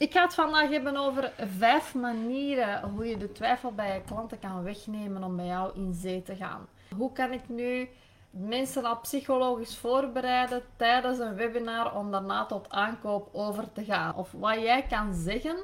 Ik ga het vandaag hebben over vijf manieren hoe je de twijfel bij je klanten kan wegnemen om bij jou in zee te gaan. Hoe kan ik nu mensen al psychologisch voorbereiden tijdens een webinar om daarna tot aankoop over te gaan? Of wat jij kan zeggen,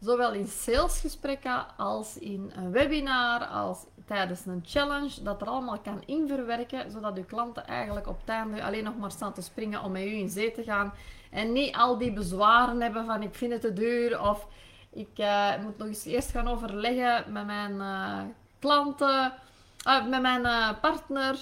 zowel in salesgesprekken als in een webinar, als tijdens een challenge, dat er allemaal kan inverwerken, zodat uw klanten eigenlijk op het einde alleen nog maar staan te springen om met u in zee te gaan en niet al die bezwaren hebben van ik vind het te duur of ik uh, moet nog eens eerst gaan overleggen met mijn uh, klanten, uh, met mijn partner.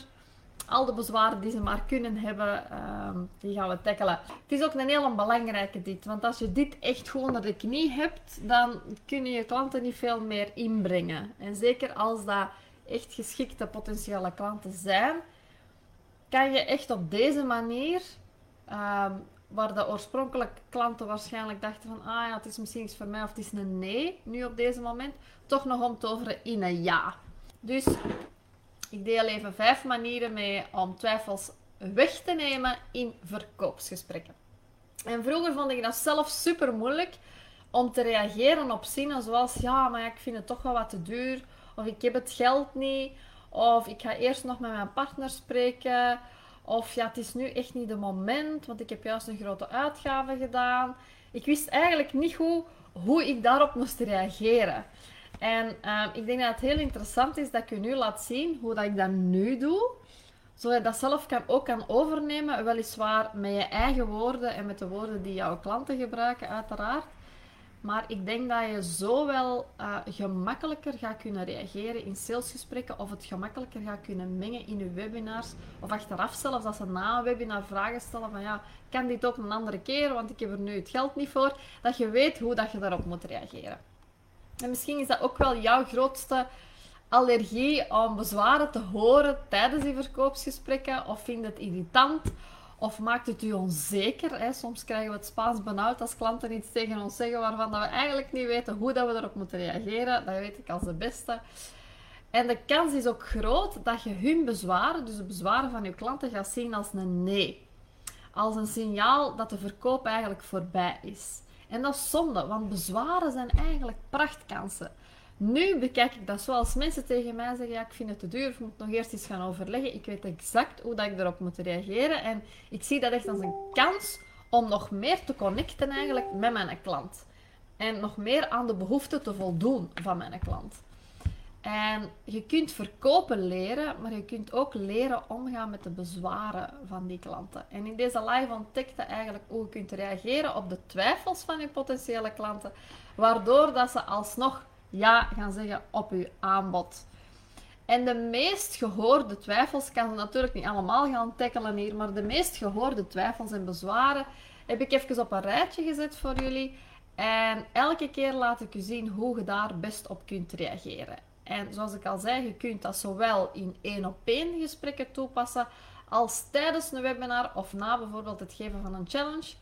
Al de bezwaren die ze maar kunnen hebben, ehm, die gaan we tackelen. Het is ook een hele belangrijke dit, want als je dit echt gewoon onder de knie hebt, dan kunnen je klanten niet veel meer inbrengen. En zeker als dat echt geschikte potentiële klanten zijn, kan je echt op deze manier ehm, waar de oorspronkelijke klanten waarschijnlijk dachten van ah ja, het is misschien iets voor mij of het is een nee, nu op deze moment, toch nog om te overen in een ja. Dus ik deel even vijf manieren mee om twijfels weg te nemen in verkoopsgesprekken. En vroeger vond ik dat zelf super moeilijk om te reageren op zinnen zoals ja, maar ik vind het toch wel wat te duur, of ik heb het geld niet, of ik ga eerst nog met mijn partner spreken, of ja, het is nu echt niet de moment, want ik heb juist een grote uitgave gedaan. Ik wist eigenlijk niet goed hoe ik daarop moest reageren. En ehm, ik denk dat het heel interessant is dat ik u nu laat zien hoe dat ik dat nu doe. Zodat je dat zelf kan, ook kan overnemen, weliswaar met je eigen woorden en met de woorden die jouw klanten gebruiken, uiteraard. Maar ik denk dat je zo wel uh, gemakkelijker gaat kunnen reageren in salesgesprekken of het gemakkelijker gaat kunnen mengen in je webinars. Of achteraf zelfs als ze na een webinar vragen stellen van ja, kan dit ook een andere keer, want ik heb er nu het geld niet voor. Dat je weet hoe dat je daarop moet reageren. En misschien is dat ook wel jouw grootste allergie om bezwaren te horen tijdens die verkoopsgesprekken. Of vind het irritant of maakt het u onzeker? Hè? Soms krijgen we het Spaans benauwd als klanten iets tegen ons zeggen waarvan dat we eigenlijk niet weten hoe dat we erop moeten reageren. Dat weet ik als de beste. En de kans is ook groot dat je hun bezwaren, dus de bezwaren van je klanten, gaat zien als een nee. Als een signaal dat de verkoop eigenlijk voorbij is. En dat is zonde, want bezwaren zijn eigenlijk prachtkansen. Nu bekijk ik dat zoals mensen tegen mij zeggen: ja, ik vind het te duur, ik moet nog eerst eens gaan overleggen. Ik weet exact hoe dat ik erop moet reageren. En ik zie dat echt als een kans om nog meer te connecten eigenlijk met mijn klant. En nog meer aan de behoeften te voldoen van mijn klant. En je kunt verkopen leren, maar je kunt ook leren omgaan met de bezwaren van die klanten. En in deze live ontdekte eigenlijk hoe je kunt reageren op de twijfels van je potentiële klanten, waardoor dat ze alsnog ja gaan zeggen op uw aanbod. En de meest gehoorde twijfels, kan ze natuurlijk niet allemaal gaan tackelen hier, maar de meest gehoorde twijfels en bezwaren heb ik even op een rijtje gezet voor jullie. En elke keer laat ik u zien hoe je daar best op kunt reageren. En zoals ik al zei, je kunt dat zowel in één op één gesprekken toepassen, als tijdens een webinar of na bijvoorbeeld het geven van een challenge.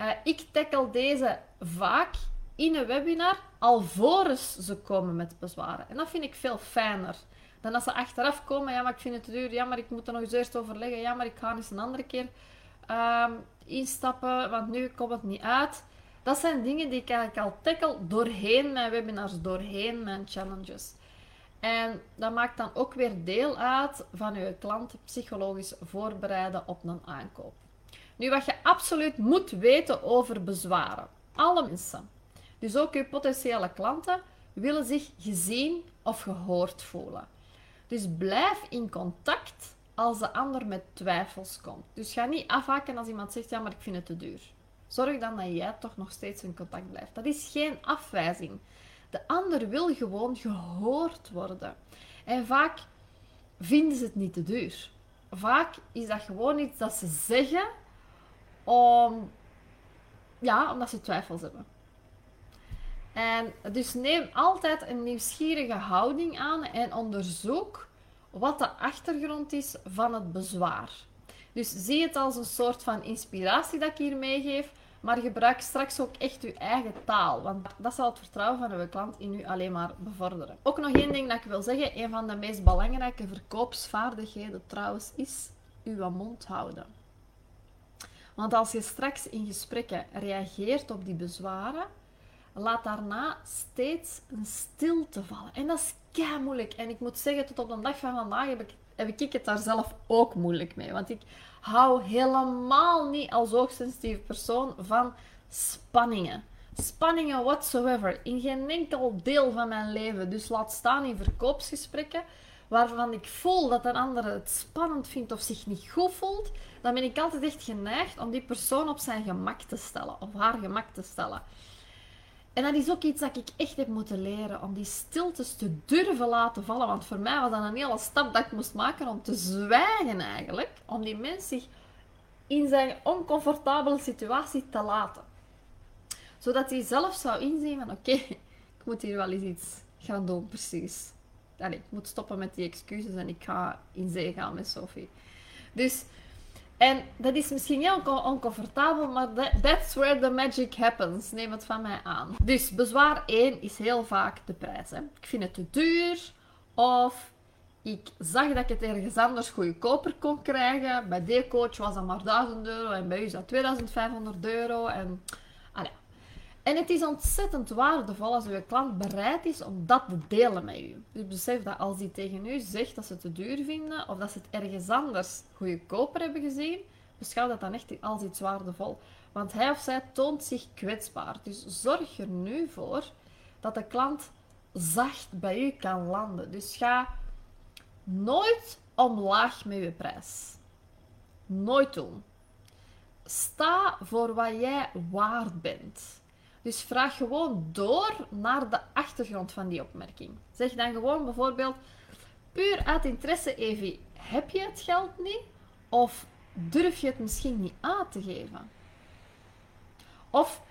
Uh, ik tackle deze vaak in een webinar alvorens ze komen met bezwaren. En dat vind ik veel fijner dan als ze achteraf komen. Ja, maar ik vind het te duur. Ja, maar ik moet er nog eens eerst overleggen. Ja, maar ik ga eens een andere keer um, instappen, want nu komt het niet uit. Dat zijn dingen die ik eigenlijk al tackle doorheen mijn webinars, doorheen mijn challenges. En dat maakt dan ook weer deel uit van je klant psychologisch voorbereiden op een aankoop. Nu, wat je absoluut moet weten over bezwaren. Alle mensen dus ook uw potentiële klanten willen zich gezien of gehoord voelen. Dus blijf in contact als de ander met twijfels komt. Dus ga niet afhaken als iemand zegt, ja, maar ik vind het te duur. Zorg dan dat jij toch nog steeds in contact blijft. Dat is geen afwijzing. De ander wil gewoon gehoord worden. En vaak vinden ze het niet te duur. Vaak is dat gewoon iets dat ze zeggen om, ja, omdat ze twijfels hebben. Dus neem altijd een nieuwsgierige houding aan en onderzoek wat de achtergrond is van het bezwaar. Dus zie het als een soort van inspiratie dat ik hier meegeef, maar gebruik straks ook echt uw eigen taal, want dat zal het vertrouwen van uw klant in u alleen maar bevorderen. Ook nog één ding dat ik wil zeggen, een van de meest belangrijke verkoopsvaardigheden trouwens is uw mond houden. Want als je straks in gesprekken reageert op die bezwaren, laat daarna steeds een stilte vallen. En dat is kei moeilijk. En ik moet zeggen, tot op de dag van vandaag heb ik, heb ik het daar zelf ook moeilijk mee. Want ik hou helemaal niet als hoogsensitieve persoon van spanningen. Spanningen whatsoever. In geen enkel deel van mijn leven. Dus laat staan in verkoopsgesprekken waarvan ik voel dat een ander het spannend vindt of zich niet goed voelt, dan ben ik altijd echt geneigd om die persoon op zijn gemak te stellen, of haar gemak te stellen. En dat is ook iets dat ik echt heb moeten leren, om die stiltes te durven laten vallen. Want voor mij was dat een hele stap dat ik moest maken om te zwijgen eigenlijk, om die mens zich in zijn oncomfortabele situatie te laten. Zodat hij zelf zou inzien van oké, ik moet hier wel eens iets gaan doen, precies. Allee, ik moet stoppen met die excuses en ik ga in zee gaan met Sophie. Dus, en dat is misschien heel oncomfortabel, maar that's where the magic happens. Neem het van mij aan. Dus bezwaar 1 is heel vaak de prijs. Hè. Ik vind het te duur, of ik zag dat ik het ergens anders goedkoper kon krijgen. Bij D-coach was dat maar 1000 euro en bij u is dat 2500 euro. En, en het is ontzettend waardevol als uw klant bereid is om dat te delen met u. Dus besef dat als hij tegen u zegt dat ze het te duur vinden of dat ze het ergens anders goedkoper hebben gezien, beschouw dat dan echt als iets waardevol. Want hij of zij toont zich kwetsbaar. Dus zorg er nu voor dat de klant zacht bij u kan landen. Dus ga nooit omlaag met je prijs. Nooit doen. Sta voor wat jij waard bent. Dus vraag gewoon door naar de achtergrond van die opmerking. Zeg dan gewoon bijvoorbeeld, puur uit interesse, Evie, heb je het geld niet? Of durf je het misschien niet aan te geven? Of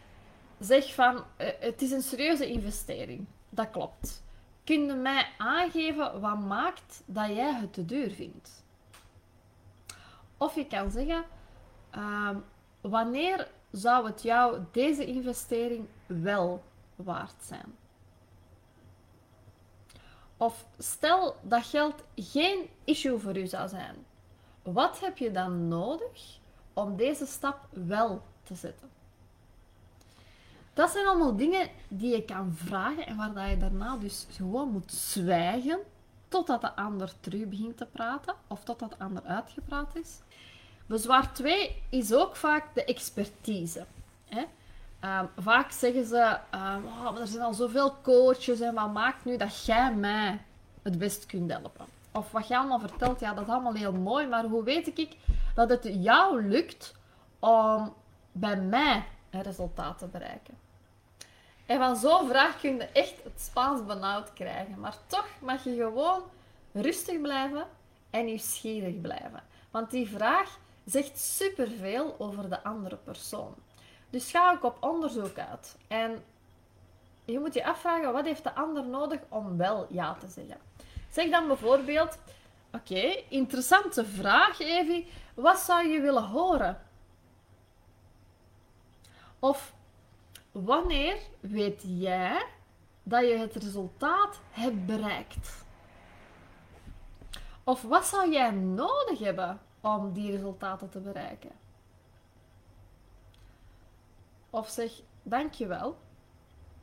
zeg van, eh, het is een serieuze investering. Dat klopt. Kun je mij aangeven wat maakt dat jij het te duur vindt? Of je kan zeggen, uh, wanneer zou het jou deze investering wel waard zijn? Of stel dat geld geen issue voor u zou zijn. Wat heb je dan nodig om deze stap wel te zetten? Dat zijn allemaal dingen die je kan vragen en waar je daarna dus gewoon moet zwijgen totdat de ander terug begint te praten of totdat de ander uitgepraat is. Bezwaar 2 is ook vaak de expertise. Hè? Ehm, vaak zeggen ze, um, oh, er zijn al zoveel coaches en wat maakt nu dat jij mij het best kunt helpen? Of wat jij allemaal vertelt, ja, dat is allemaal heel mooi, maar hoe weet ik dat het jou lukt om bij mij een resultaat te bereiken? En van zo'n vraag kun je echt het Spaans benauwd krijgen. Maar toch mag je gewoon rustig blijven en nieuwsgierig blijven. Want die vraag zegt superveel over de andere persoon. Dus ga ook op onderzoek uit. En je moet je afvragen, wat heeft de ander nodig om wel ja te zeggen? Zeg dan bijvoorbeeld, oké, interessante vraag Evie, wat zou je willen horen? Of, wanneer weet jij dat je het resultaat hebt bereikt? Of wat zou jij nodig hebben om die resultaten te bereiken. Of zeg, dankjewel.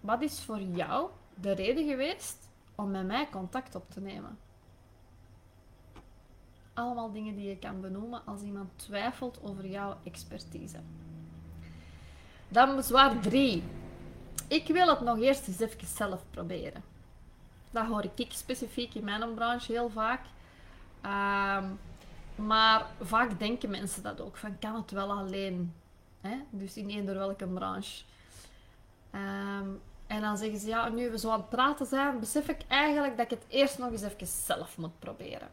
Wat is voor jou de reden geweest om met mij contact op te nemen? Allemaal dingen die je kan benoemen als iemand twijfelt over jouw expertise. Dan bezwaar 3. Ik wil het nog eerst eens even zelf proberen. Dat hoor ik specifiek in mijn branche heel vaak. Uh, maar vaak denken mensen dat ook, van kan het wel alleen? Hè? Dus in eender welke branche. Ehm, en dan zeggen ze, ja, nu we zo aan het praten zijn, besef ik eigenlijk dat ik het eerst nog eens even zelf moet proberen.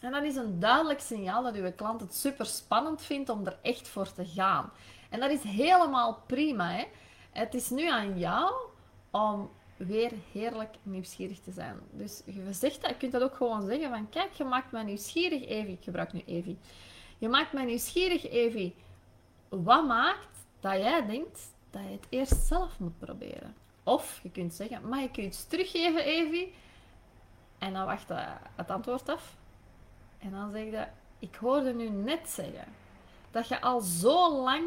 En dat is een duidelijk signaal dat uw klant het super spannend vindt om er echt voor te gaan. En dat is helemaal prima. Hè? Het is nu aan jou om weer heerlijk nieuwsgierig te zijn. Dus je zegt dat, je kunt dat ook gewoon zeggen van kijk, je maakt mij nieuwsgierig, Evie. Ik gebruik nu Evie. Je maakt mij nieuwsgierig, Evie. Wat maakt dat jij denkt dat je het eerst zelf moet proberen? Of je kunt zeggen, mag ik je iets teruggeven, Evie? En dan wacht het antwoord af. En dan zeg je, ik hoorde nu net zeggen dat je al zo lang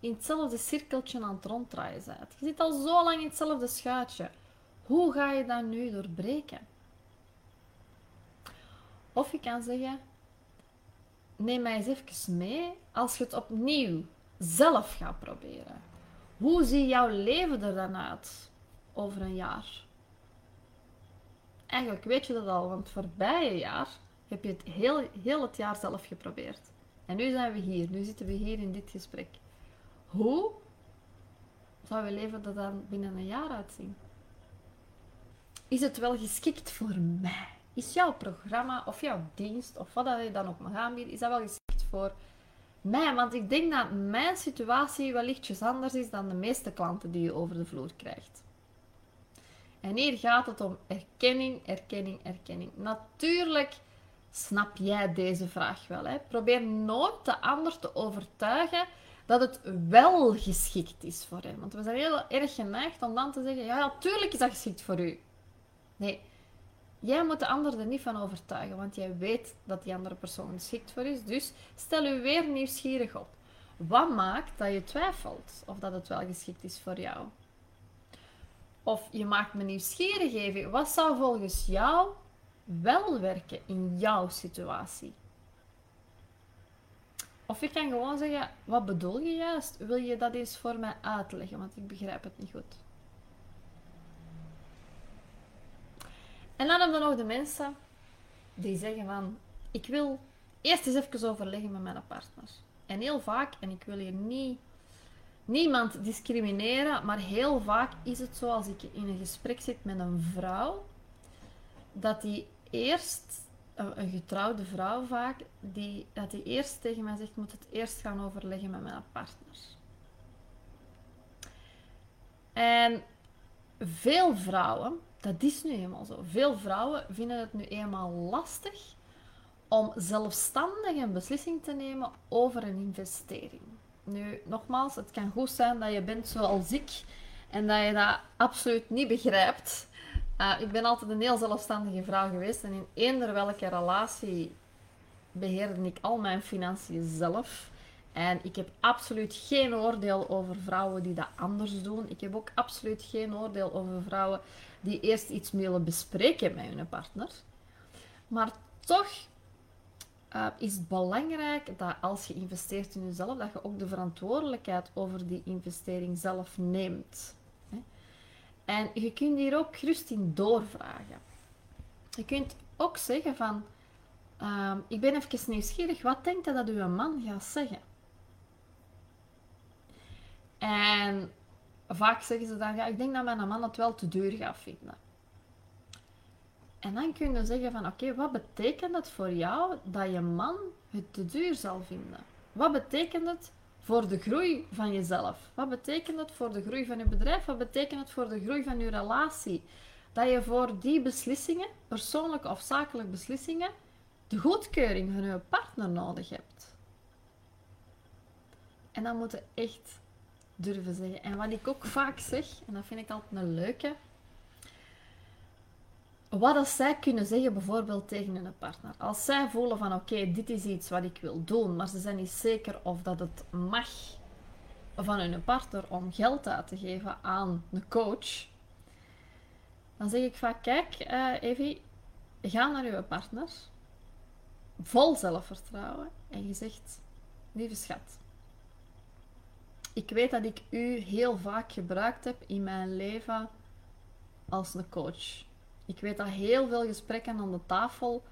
in hetzelfde cirkeltje aan het ronddraaien bent. Je zit al zo lang in hetzelfde schuitje. Hoe ga je dat nu doorbreken? Of je kan zeggen, neem mij eens even mee als je het opnieuw zelf gaat proberen. Hoe ziet jouw leven er dan uit over een jaar? Eigenlijk weet je dat al, want het voorbije jaar heb je het heel, heel het jaar zelf geprobeerd. En nu zijn we hier, nu zitten we hier in dit gesprek. Hoe zou je leven er dan binnen een jaar uitzien? Is het wel geschikt voor mij? Is jouw programma of jouw dienst of wat je dan ook mag aanbieden, is dat wel geschikt voor mij? Want ik denk dat mijn situatie wellichtjes anders is dan de meeste klanten die je over de vloer krijgt. En hier gaat het om erkenning, erkenning, erkenning. Natuurlijk snap jij deze vraag wel. Hè? Probeer nooit de ander te overtuigen dat het wel geschikt is voor hem. Want we zijn heel erg geneigd om dan te zeggen: ja, natuurlijk is dat geschikt voor u. Nee, jij moet de ander er niet van overtuigen, want jij weet dat die andere persoon geschikt voor is. Dus stel u weer nieuwsgierig op. Wat maakt dat je twijfelt of dat het wel geschikt is voor jou? Of je maakt me nieuwsgierig even. Wat zou volgens jou wel werken in jouw situatie? Of je kan gewoon zeggen, wat bedoel je juist? Wil je dat eens voor mij uitleggen? Want ik begrijp het niet goed. En dan hebben we nog de mensen die zeggen van, ik wil eerst eens even overleggen met mijn partner. En heel vaak, en ik wil hier niet, niemand discrimineren, maar heel vaak is het zo als ik in een gesprek zit met een vrouw, dat die eerst, een getrouwde vrouw vaak, die, dat die eerst tegen mij zegt, moet het eerst gaan overleggen met mijn partner. En veel vrouwen dat is nu eenmaal zo. Veel vrouwen vinden het nu eenmaal lastig om zelfstandig een beslissing te nemen over een investering. Nu, nogmaals, het kan goed zijn dat je bent zoals ik en dat je dat absoluut niet begrijpt. Uh, ik ben altijd een heel zelfstandige vrouw geweest en in eender welke relatie beheerde ik al mijn financiën zelf. En ik heb absoluut geen oordeel over vrouwen die dat anders doen. Ik heb ook absoluut geen oordeel over vrouwen die eerst iets willen bespreken met hun partner. Maar toch uh, is het belangrijk dat als je investeert in jezelf, dat je ook de verantwoordelijkheid over die investering zelf neemt. En je kunt hier ook gerust in doorvragen. Je kunt ook zeggen van, uh, ik ben even nieuwsgierig, wat denkt je dat uw man gaat zeggen? En vaak zeggen ze dan, ja, ik denk dat mijn man het wel te duur gaat vinden. En dan kun je zeggen van, oké, wat betekent het voor jou dat je man het te duur zal vinden? Wat betekent het voor de groei van jezelf? Wat betekent het voor de groei van je bedrijf? Wat betekent het voor de groei van je relatie? Dat je voor die beslissingen, persoonlijke of zakelijke beslissingen, de goedkeuring van je partner nodig hebt. En dan moet je echt durven zeggen. En wat ik ook vaak zeg, en dat vind ik altijd een leuke, wat als zij kunnen zeggen bijvoorbeeld tegen hun partner. Als zij voelen van oké, dit is iets wat ik wil doen, maar ze zijn niet zeker of dat het mag van hun partner om geld uit te geven aan een coach. Dan zeg ik vaak, kijk uh, Evie, ga naar je partner, vol zelfvertrouwen en je zegt, lieve schat, ik weet dat ik u heel vaak gebruikt heb in mijn leven als een coach. Ik weet dat heel veel gesprekken aan de tafel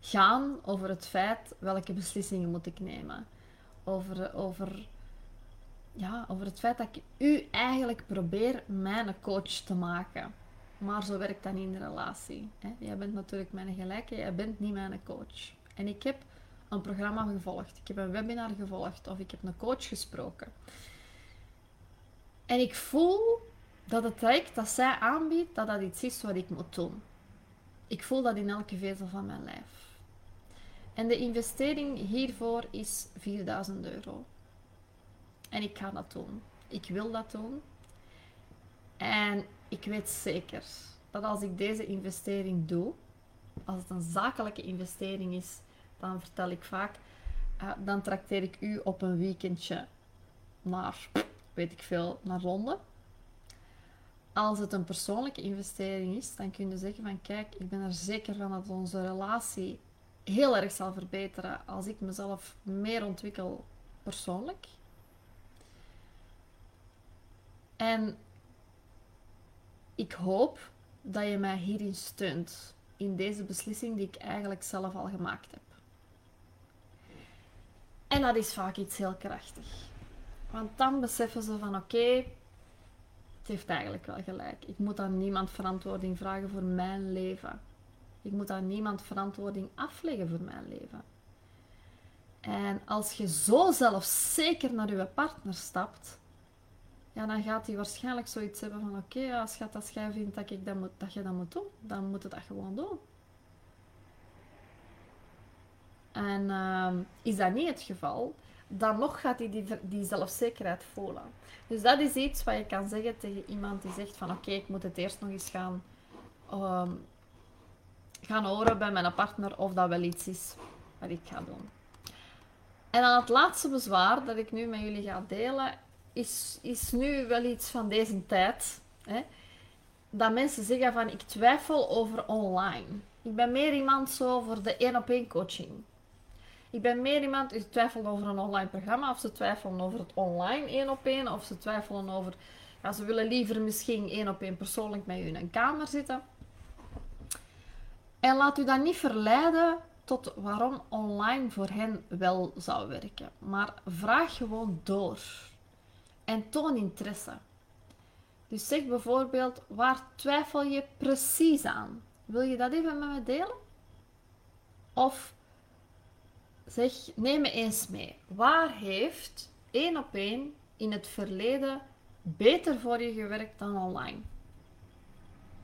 gaan over het feit welke beslissingen moet ik nemen. Over, over, ja, over het feit dat ik u eigenlijk probeer mijn coach te maken. Maar zo werkt dat niet in de relatie. Hè? Jij bent natuurlijk mijn gelijke, jij bent niet mijn coach. En ik heb een programma gevolgd, ik heb een webinar gevolgd of ik heb een coach gesproken. En ik voel dat het traject dat zij aanbiedt, dat dat iets is wat ik moet doen. Ik voel dat in elke vezel van mijn lijf. En de investering hiervoor is 4000 euro. En ik ga dat doen. Ik wil dat doen. En ik weet zeker dat als ik deze investering doe, als het een zakelijke investering is, dan vertel ik vaak uh, dan trakteer ik u op een weekendje naar, weet ik veel, naar Londen. Als het een persoonlijke investering is, dan kun je zeggen van kijk, ik ben er zeker van dat onze relatie heel erg zal verbeteren als ik mezelf meer ontwikkel persoonlijk. En ik hoop dat je mij hierin steunt, in deze beslissing die ik eigenlijk zelf al gemaakt heb. En dat is vaak iets heel krachtig. Want dan beseffen ze van oké, het heeft eigenlijk wel gelijk. Ik moet aan niemand verantwoording vragen voor mijn leven. Ik moet aan niemand verantwoording afleggen voor mijn leven. En als je zo zelfzeker naar je partner stapt, ja, dan gaat hij waarschijnlijk zoiets hebben van oké, ja, schat, als jij vindt dat, ik dat, moet, dat je dat moet doen, dan moet je dat gewoon doen. En uh, is dat niet het geval, dan nog gaat hij die, die zelfzekerheid voelen. Dus dat is iets wat je kan zeggen tegen iemand die zegt van oké, ik moet het eerst nog eens gaan, um, gaan horen bij mijn partner of dat wel iets is wat ik ga doen. En dan het laatste bezwaar dat ik nu met jullie ga delen, is, is nu wel iets van deze tijd. Hè? Dat mensen zeggen van ik twijfel over online. Ik ben meer iemand zo voor de één op één coaching. Ik ben meer iemand die twijfelt over een online programma, of ze twijfelen over het online één op één, of ze twijfelen over, ja, ze willen liever misschien één op één persoonlijk met u in een kamer zitten. En laat u dan niet verleiden tot waarom online voor hen wel zou werken. Maar vraag gewoon door. En toon interesse. Dus zeg bijvoorbeeld, waar twijfel je precies aan? Wil je dat even met me delen? Of zeg, neem me eens mee. Waar heeft één op één in het verleden beter voor je gewerkt dan online?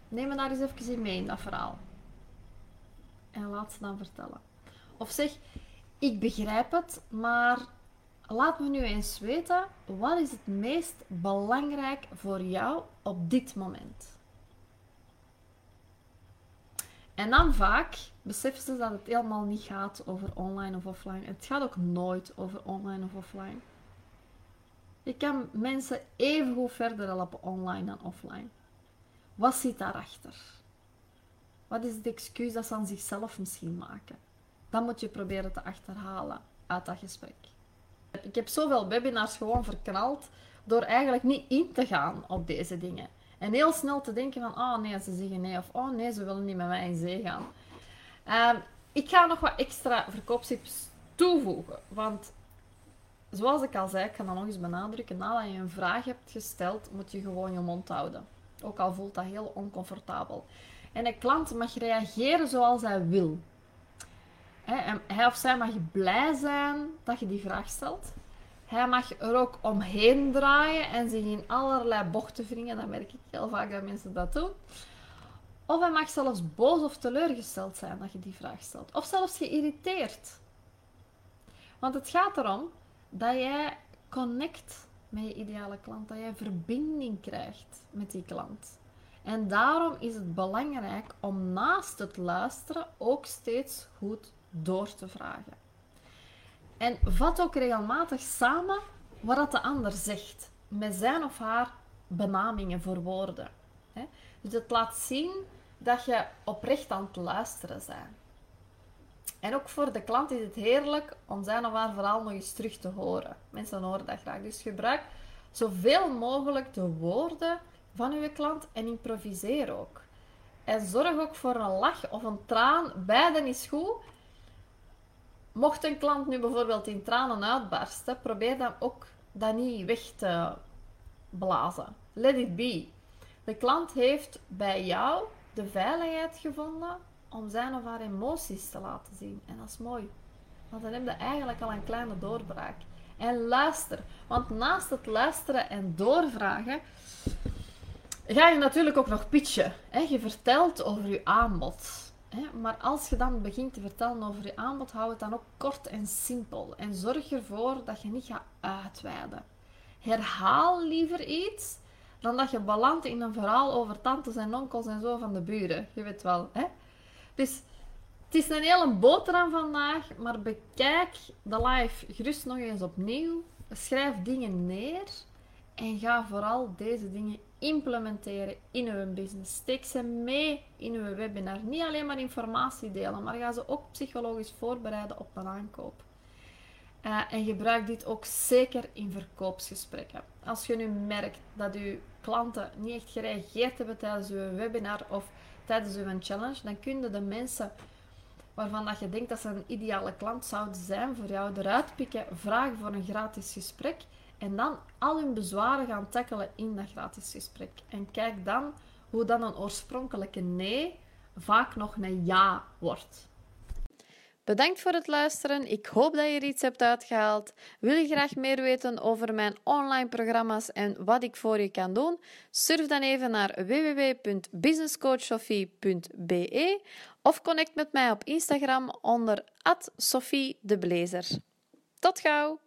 Neem me daar eens even in mee in dat verhaal. En laat ze dan vertellen. Of zeg, ik begrijp het, maar laat me nu eens weten, wat is het meest belangrijk voor jou op dit moment? En dan vaak beseffen ze dat het helemaal niet gaat over online of offline. Het gaat ook nooit over online of offline. Je kan mensen even goed verder helpen online dan offline. Wat zit daarachter? Wat is het excuus dat ze aan zichzelf misschien maken? Dat moet je proberen te achterhalen uit dat gesprek. Ik heb zoveel webinars gewoon verknald door eigenlijk niet in te gaan op deze dingen. En heel snel te denken van, oh nee, ze zeggen nee, of oh nee, ze willen niet met mij in zee gaan. Ehm, ik ga nog wat extra verkooptips toevoegen, want zoals ik al zei, ik ga dat nog eens benadrukken, nadat je een vraag hebt gesteld, moet je gewoon je mond houden. Ook al voelt dat heel oncomfortabel. En de klant mag reageren zoals hij wil. Hij of zij mag blij zijn dat je die vraag stelt. Hij mag er ook omheen draaien en zich in allerlei bochten wringen. Dat merk ik heel vaak dat mensen dat doen. Of hij mag zelfs boos of teleurgesteld zijn dat je die vraag stelt. Of zelfs geïrriteerd. Want het gaat erom dat jij connect met je ideale klant. Dat jij verbinding krijgt met die klant. En daarom is het belangrijk om naast het luisteren ook steeds goed door te vragen. En vat ook regelmatig samen wat de ander zegt, met zijn of haar benamingen voor woorden. Dus het laat zien dat je oprecht aan het luisteren bent. En ook voor de klant is het heerlijk om zijn of haar verhaal nog eens terug te horen. Mensen horen dat graag. Dus gebruik zoveel mogelijk de woorden van uw klant en improviseer ook. En zorg ook voor een lach of een traan. Beiden is goed. Mocht een klant nu bijvoorbeeld in tranen uitbarsten, probeer dan ook dat niet weg te blazen. Let it be. De klant heeft bij jou de veiligheid gevonden om zijn of haar emoties te laten zien. En dat is mooi. Want dan heb je eigenlijk al een kleine doorbraak. En luister. Want naast het luisteren en doorvragen, ga je natuurlijk ook nog pitchen. Je vertelt over je aanbod. Maar als je dan begint te vertellen over je aanbod, hou het dan ook kort en simpel. En zorg ervoor dat je niet gaat uitweiden. Herhaal liever iets dan dat je belandt in een verhaal over tantes en onkels en zo van de buren. Je weet wel, hè? Dus Het is een hele boterham vandaag, maar bekijk de live gerust nog eens opnieuw. Schrijf dingen neer en ga vooral deze dingen implementeren in uw business. Steek ze mee in uw webinar. Niet alleen maar informatie delen, maar ga ze ook psychologisch voorbereiden op een aankoop. Uh, en gebruik dit ook zeker in verkoopsgesprekken. Als je nu merkt dat uw klanten niet echt gereageerd hebben tijdens uw webinar of tijdens uw challenge, dan kun je de mensen waarvan dat je denkt dat ze een ideale klant zouden zijn voor jou eruit pikken, vragen voor een gratis gesprek en dan al hun bezwaren gaan tackelen in dat gratis gesprek. En kijk dan hoe dan een oorspronkelijke nee vaak nog een ja wordt. Bedankt voor het luisteren. Ik hoop dat je er iets hebt uitgehaald. Wil je graag meer weten over mijn online programma's en wat ik voor je kan doen? Surf dan even naar www.businesscoachsofie.be of connect met mij op Instagram onder @sophiedeblazer. Tot gauw!